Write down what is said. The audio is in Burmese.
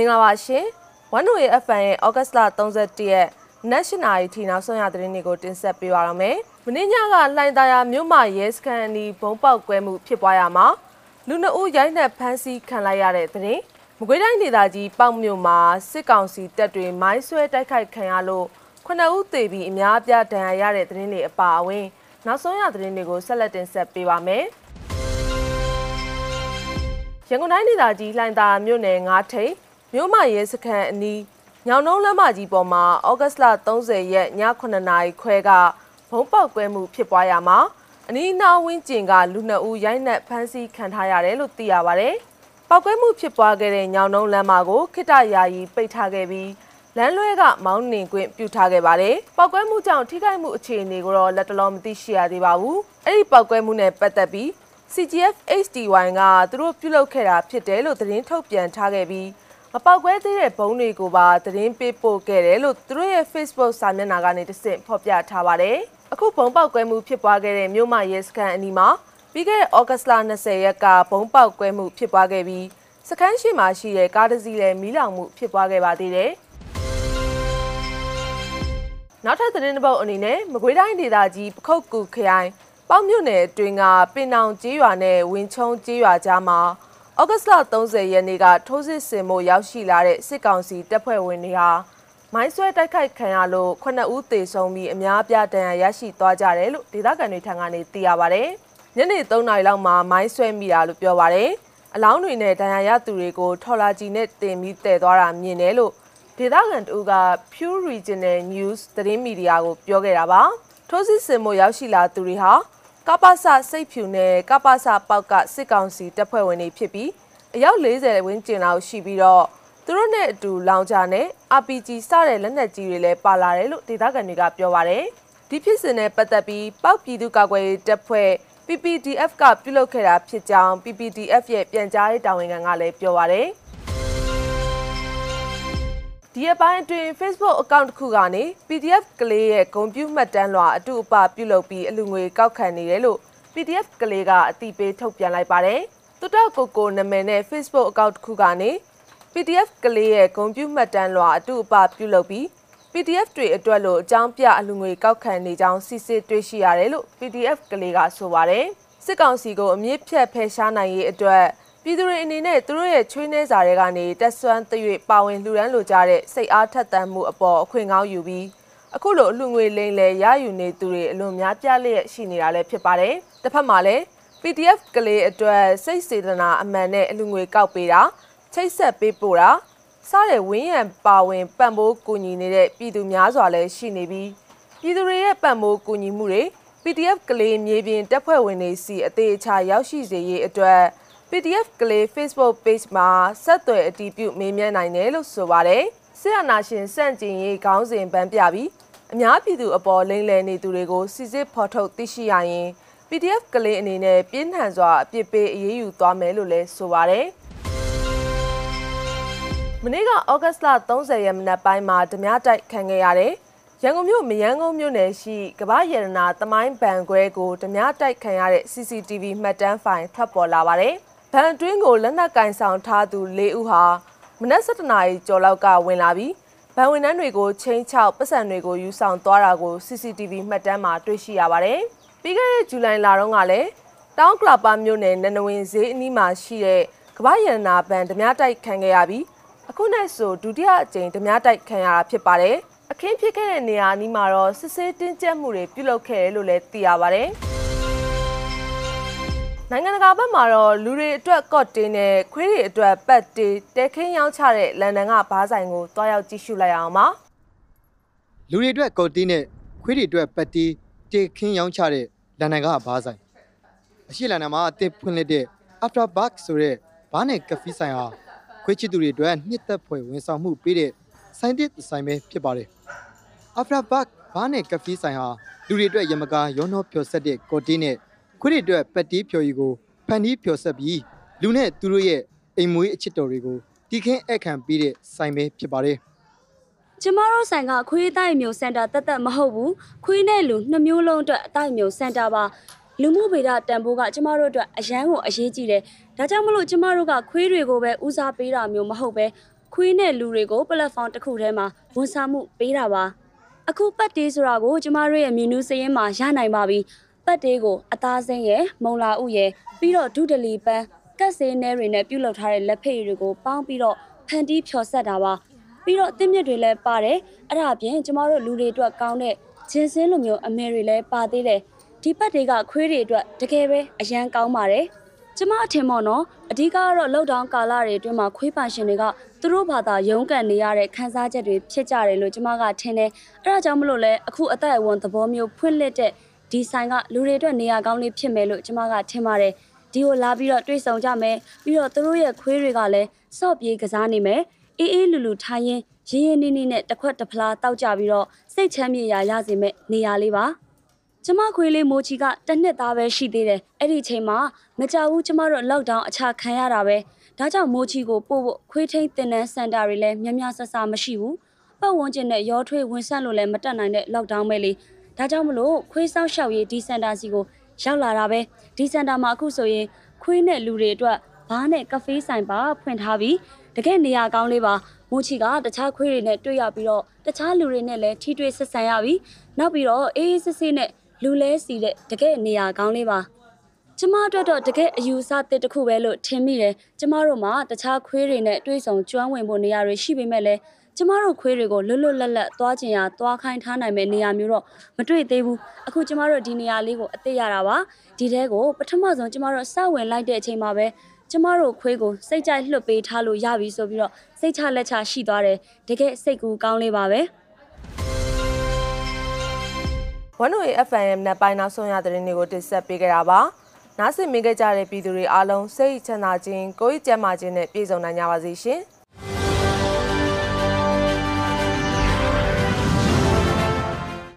မင်္ဂလာပါရှင်။ One Way FM ရဲ့ August လ31ရက် National ထီနောက်ဆုံးရသတင်းတွေကိုတင်ဆက်ပေးပါရမယ်။မင်းညကလှိုင်သာယာမြို့မှာရဲစခန်းအနီးဘုံပေါက်ကွဲမှုဖြစ်ပွားရမှာလူနှုတ်ရိုက်နှက်ဖမ်းဆီးခံလိုက်ရတဲ့သတင်း။မကွေးတိုင်းဒေသကြီးပေါက်မြို့မှာစစ်ကောင်စီတပ်တွေမိုင်းဆွဲတိုက်ခိုက်ခံရလို့ခုနှစ်ဦးသေပြီးအများအပြားဒဏ်ရာရတဲ့သတင်းတွေအပါအဝင်နောက်ဆုံးရသတင်းတွေကိုဆက်လက်တင်ဆက်ပေးပါမယ်။ရန်ကုန်တိုင်းဒေသကြီးလှိုင်သာမြို့နယ်ငါးထိပ် မြို့မရဲစခန်းအနီးညောင်နှုံးလမ်းမကြီးပေါ်မှာဩဂတ်လ30ရက်ည9နာရီခွဲကဘုံပေါက်ကွဲမှုဖြစ်ပွားရမှာအနီးနားဝင်းကျင်ကလူနှစ်ဦးရိုက်နှက်ဖမ်းဆီးခံထားရတယ်လို့သိရပါဗျ။ပောက်ကွဲမှုဖြစ်ပွားခဲ့တဲ့ညောင်နှုံးလမ်းမကိုခိတယာယီပိတ်ထားခဲ့ပြီးလမ်းလွဲကမောင်းနှင်ခွင့်ပြုထားခဲ့ပါတယ်။ပောက်ကွဲမှုကြောင့်ထိခိုက်မှုအခြေအနေကိုတော့လက်တလုံးမသိရှိရသေးပါဘူး။အဲ့ဒီပောက်ကွဲမှုနဲ့ပတ်သက်ပြီး CGF HDY ကသူတို့ပြုလုပ်ခဲ့တာဖြစ်တယ်လို့သတင်းထုတ်ပြန်ထားခဲ့ပြီး မပောက်ကွဲသေးတဲ့ဘုံတွေကိုပါသတင်းပေးပို့ခဲ့တယ်လို့သူတို့ရဲ့ Facebook စာမျက်နှာကနေတဆင့်ဖော်ပြထားပါတယ်။အခုဘုံပောက်ကွဲမှုဖြစ်ပွားခဲ့တဲ့မြို့မရဲစခန်းအနီးမှာပြီးခဲ့တဲ့ဩဂတ်လ20ရက်ကဘုံပောက်ကွဲမှုဖြစ်ပွားခဲ့ပြီးစခန်းရှိမှာရှိတဲ့ကားတစ်စီးလည်းမီးလောင်မှုဖြစ်ပွားခဲ့ပါသေးတယ်။နောက်ထပ်သတင်းတစ်ပုဒ်အနေနဲ့မကွေးတိုင်းဒေသကြီးပခုတ်ကူခရိုင်ပေါက်မြို့နယ်အတွင်းကပင်နောင်ကျေးရွာနဲ့ဝင်းချုံကျေးရွာကြားမှာ ဩဂတ်လ30ရက်နေ့ကထိုးစစ်ဆင်မှုရောက်ရှိလာတဲ့စစ်ကောင်စီတပ်ဖွဲ့ဝင်တွေဟာမိုင်းဆွဲတိုက်ခိုက်ခံရလို့ခုနှစ်ဦးသေဆုံးပြီးအများအပြားဒဏ်ရာရရှိသွားကြတယ်လို့ဒေသခံတွေထံကနေသိရပါဗျ။ညနေ3နာရီလောက်မှာမိုင်းဆွဲမိတာလို့ပြောပါဗျ။အလောင်းတွေနဲ့ဒဏ်ရာရသူတွေကိုထော်လာကြီးနဲ့တင်ပြီးတည်သွားတာမြင်တယ်လို့ဒေသခံတူက Pure Regional News သတင်းမီဒီယာကိုပြောခဲ့တာပါ။ထိုးစစ်ဆင်မှုရောက်ရှိလာသူတွေဟာ ကပ္ပစစိတ်ဖြူနဲ့ကပ္ပစပေါက်ကစစ်ကောင်စီတပ်ဖွဲ့ဝင်တွေဖြစ်ပြီးအယောက်40ဝန်းကျင်လောက်ရှိပြီးတော့သူတို့နဲ့အတူလောင်ချာနဲ့ RPG စတဲ့လက်နက်ကြီးတွေလည်းပါလာတယ်လို့ဒေသခံတွေကပြောပါတယ်။ဒီဖြစ်စဉ်နဲ့ပတ်သက်ပြီးပောက်ပြည်သူ့ကာကွယ်ရေးတပ်ဖွဲ့ PPDF ကပြုလုပ်ခဲ့တာဖြစ်ကြောင်း PPDF ရဲ့ပြန်ကြားရေးတာဝန်ခံကလည်းပြောပါတယ်။ ဒီအပိုင်းအတွင်း Facebook account တစ်ခုကနေ PDF ကလေးရဲ့ဂုံပြူမှတ်တမ်းလွှာအတူအပပြုလုပ်ပြီးအလူငွေကောက်ခံနေတယ်လို့ PDF ကလေးကအတိပေးထုတ်ပြန်လိုက်ပါတယ်။တူတောက်ကိုကိုနာမည်နဲ့ Facebook account တစ်ခုကနေ PDF ကလေးရဲ့ဂုံပြူမှတ်တမ်းလွှာအတူအပပြုလုပ်ပြီး PDF တွေအတွက်လို့အကြောင်းပြအလူငွေကောက်ခံနေကြောင်းစစ်စစ်တွေ့ရှိရတယ်လို့ PDF ကလေးကဆိုပါတယ်။စစ်ကောင်စီကိုအမြင့်ဖြတ်ဖယ်ရှားနိုင်ရေးအတွက် ပြည်သူတွေအနေနဲ့သူတို့ရဲ့ချွေးနှဲစာတွေကနေတက်ဆွမ်းသွေးပါဝင်လှူဒန်းလိုကြတဲ့စိတ်အားထက်သန်မှုအပေါ်အခွင့်ကောင်းယူပြီးအခုလိုအလှငွေလိမ့်လဲရယူနေသူတွေအလွန်များပြလျက်ရှိနေတာလည်းဖြစ်ပါတယ်။တစ်ဖက်မှာလည်း PDF ကလေးအတွက်စိတ်စေတနာအမှန်နဲ့အလှငွေကောက်ပေးတာချိတ်ဆက်ပေးပို့တာစတဲ့ဝင်းရံပါဝင်ပံ့ပိုးကူညီနေတဲ့ပြည်သူများစွာလည်းရှိနေပြီးပြည်သူတွေရဲ့ပံ့ပိုးကူညီမှုတွေ PDF ကလေးမြေပြင်တပ်ဖွဲ့ဝင်တွေစီအသေးအချာရောက်ရှိစေရေးအတွက် PDF ကလေး Facebook page မှာဆက်သွယ်အတည်ပြုမေးမြန်းနိုင်တယ်လို့ဆိုပါတယ်။ဆရာနာရှင်စန့်ကျင်ရေးခေါင်းစဉ်ပန်းပြပြီးအများပြည်သူအပေါ်လိမ့်လည်နေသူတွေကိုစစ်စစ်ဖော်ထုတ်သိရှိရရင် PDF ကလေးအနေနဲ့ပြင်းထန်စွာအပြစ်ပေးအရေးယူသွားမယ်လို့လည်းဆိုပါတယ်။မနေ့ကဩဂတ်လ30ရက်မနက်ပိုင်းမှာဓမြတိုက်ခံခဲ့ရတဲ့ရန်ကုန်မြို့မယန်းကုန်းမြို့နယ်ရှိကမ္ဘာရတနာတမိုင်းဘန်ခွဲကိုဓမြတိုက်ခံရတဲ့ CCTV မှတ်တမ်းဖိုင်ထွက်ပေါ်လာပါတယ်။ ဗန်အတွင်းကိုလက်နက်ကင်ဆောင်ထားသူ၄ဦးဟာမနက်7:00နာရီကျော်လောက်ကဝင်လာပြီးဗန်ဝန်ထမ်းတွေကိုချင်းချောက်ပတ်စံတွေကိုယူဆောင်သွားတာကို CCTV မှတ်တမ်းမှာတွေ့ရှိရပါတယ်။ပြီးခဲ့တဲ့ဇူလိုင်လတုန်းကလည်းတောင်ကလာပါမြို့နယ်နနဝင်ဈေးအနီးမှာရှိတဲ့ကမ္ဘာရန်နာဘန်ဓမြတိုက်ခံခဲ့ရပြီးအခုနဲ့ဆိုဒုတိယအကြိမ်ဓမြတိုက်ခံရတာဖြစ်ပါတယ်။အခင်းဖြစ်ခဲ့တဲ့နေရာအနီးမှာတော့စစ်ဆေးတင်းကျပ်မှုတွေပြုလုပ်ခဲ့တယ်လို့လည်းသိရပါတယ်။ နိုင်ငံတကာဘက်မှာတော့လူတွေအတွက်ကော့တင်းနဲ့ခွေးတွေအတွက်ပတ်တေးတဲခင်းရောင်းချတဲ့လန်ဒန်ကဘားဆိုင်ကိုတွားရောက်ကြည့်ရှုလိုက်အောင်ပါလူတွေအတွက်ကော့တင်းနဲ့ခွေးတွေအတွက်ပတ်တေးတဲခင်းရောင်းချတဲ့လန်ဒန်ကဘားဆိုင်အရှိလန်ဒန်မှာအသစ်ဖွင့်လှစ်တဲ့ After Bark ဆိုတဲ့ဘားနဲ့ကဖီးဆိုင်ဟာခွေးချစ်သူတွေအတွက်နှစ်သက်ဖွယ်ဝန်ဆောင်မှုပေးတဲ့ဆိုင်တစ်ဆိုင်ပဲဖြစ်ပါတယ် After Bark ဘားနဲ့ကဖီးဆိုင်ဟာလူတွေအတွက်ရမကာရောနှောဖြော်ဆက်တဲ့ကော်တင်းနဲ့ ခွေးတွေအတွက်ပက်တီးဖြော်ရီကိုဖန်တီးဖြော်ဆက်ပြီးလူနဲ့သူတို့ရဲ့အိမ်မွေးအချစ်တော်တွေကိုတီခင်းအခမ်းပေးတဲ့ဆိုင်ပဲဖြစ်ပါတယ်ကျမတို့ဆိုင်ကခွေးတိုက်မျိုးစင်တာတက်တက်မဟုတ်ဘူးခွေးနဲ့လူနှစ်မျိုးလုံးအတွက်အတိုက်မျိုးစင်တာပါလူမှုဗေဒတန်ဖိုးကကျမတို့အတွက်အရန်ကိုအရေးကြီးတယ်ဒါကြောင့်မလို့ကျမတို့ကခွေးတွေကိုပဲဦးစားပေးတာမျိုးမဟုတ်ပဲခွေးနဲ့လူတွေကို platform တစ်ခုထဲမှာဝန်ဆောင်မှုပေးတာပါအခုပတ်တေးဆိုတာကိုကျမတို့ရဲ့မြင်းနူးစရင်မှာရနိုင်ပါပြီ ပတ်တေးကိုအသားစိမ်းရယ်မုံလာဥရယ်ပြီးတော့ဒုဒလီပန်းကတ်စေးနဲတွေနဲ့ပြုတ်လောက်ထားတဲ့လက်ဖိတ်တွေကိုပေါင်းပြီးတော့ဖန်တီးဖြော်ဆက်တာပါပြီးတော့အသစ်မြစ်တွေလည်းပါတယ်အဲ့ဒါအပြင်ကျမတို့လူတွေအတွက်ကောင်းတဲ့ဂျင်းစင်းလိုမျိုးအမဲတွေလည်းပါသေးတယ်ဒီပတ်တွေကခွေးတွေအတွက်တကယ်ပဲအရန်ကောင်းပါတယ်ကျမအထင်ပေါ့နော်အဓိကကတော့လောက်ဒေါင်းကာလတွေအတွင်းမှာခွေးပိုင်ရှင်တွေကသူတို့ဘာသာရုန်းကန်နေရတဲ့ခန်းစားချက်တွေဖြစ်ကြတယ်လို့ကျမကထင်တယ်အဲဒါကြောင့်မလို့လဲအခုအသက်အဝန်သဘောမျိုးဖွင့်လှစ်တဲ့ ဒီဆိုင်ကလူတွေအတွက်နေရာကောင်းလေးဖြစ်မယ်လို့ကျမကထင်ပါတယ်ဒီကိုလာပြီးတော့တွေ့ဆုံကြမယ်ပြီးတော့သူတို့ရဲ့ခွေးတွေကလည်းစော့ပြေးကစားနေမယ်အေးအေးလူလူထိုင်းရင်ရင်းရင်းနှီးနှီးနဲ့တစ်ခွက်တစ်ဖလားတောက်ကြပြီးတော့စိတ်ချမ်းမြေ့ရာရစေမဲ့နေရာလေးပါကျမခွေးလေးမိုချီကတစ်နှစ်သားပဲရှိသေးတယ်အဲ့ဒီချိန်မှာမကြဘူးကျမတို့ lockdown အချခံရတာပဲဒါကြောင့်မိုချီကိုပို့ဖို့ခွေးထိန်တင်နန်းစင်တာတွေလည်းများများဆဆမရှိဘူးပတ်ဝန်းကျင်နဲ့ရောထွေးဝင်ဆက်လို့လည်းမတက်နိုင်တဲ့ lockdown ပဲလေ ဒါကြောင့်မလို့ခွေးစောက်ရှောက်ရေးဒီစင်တာစီကိုရောက်လာတာပဲဒီစင်တာမှာအခုဆိုရင်ခွေးနဲ့လူတွေအတွက်ဘားနဲ့ကဖေးဆိုင်ပါဖွင့်ထားပြီးတကယ်နေရာကောင်းလေးပါမိုချီကတခြားခွေးတွေနဲ့တွေ့ရပြီးတော့တခြားလူတွေနဲ့လည်းထိတွေ့ဆက်ဆံရပြီးနောက်ပြီးတော့အေးအေးဆေးဆေးနဲ့လူလဲစီတဲ့တကယ်နေရာကောင်းလေးပါကျမအတွက်တော့တကယ်အယူဆတစ်တစ်ခုပဲလို့ထင်မိတယ်ကျမတို့မှာတခြားခွေးတွေနဲ့တွေ့ဆုံကျွမ်းဝင်ဖို့နေရာတွေရှိပေမဲ့လည်း ကျမတို့ခွေးတွေကိုလွတ်လွတ်လပ်လပ်သွားကျင်ရသွားခိုင်းထားနိုင်မဲ့နေရာမျိုးတော့မတွေ့သေးဘူးအခုကျမတို့ဒီနေရာလေးကိုအသိရတာပါဒီတဲကိုပထမဆုံးကျမတို့စဝင်လိုက်တဲ့အချိန်မှာပဲကျမတို့ခွေးကိုစိတ်ကြိုက်လွတ်ပေးထားလို့ရပြီဆိုပြီးတော့စိတ်ချလက်ချရှိသွားတယ်တကယ်စိတ်ကူကောင်းလေးပါပဲ 1way FM နဲ့ပိုင်းနောက်ဆုံးရသတင်းတွေကိုတင်ဆက်ပေးကြတာပါနားဆင်မိခဲ့ကြတဲ့ပြည်သူတွေအားလုံးစိတ်ချမ်းသာခြင်းကိုယ်ကျန်းမာခြင်းနဲ့ပြည့်စုံနိုင်ကြပါစေရှင်။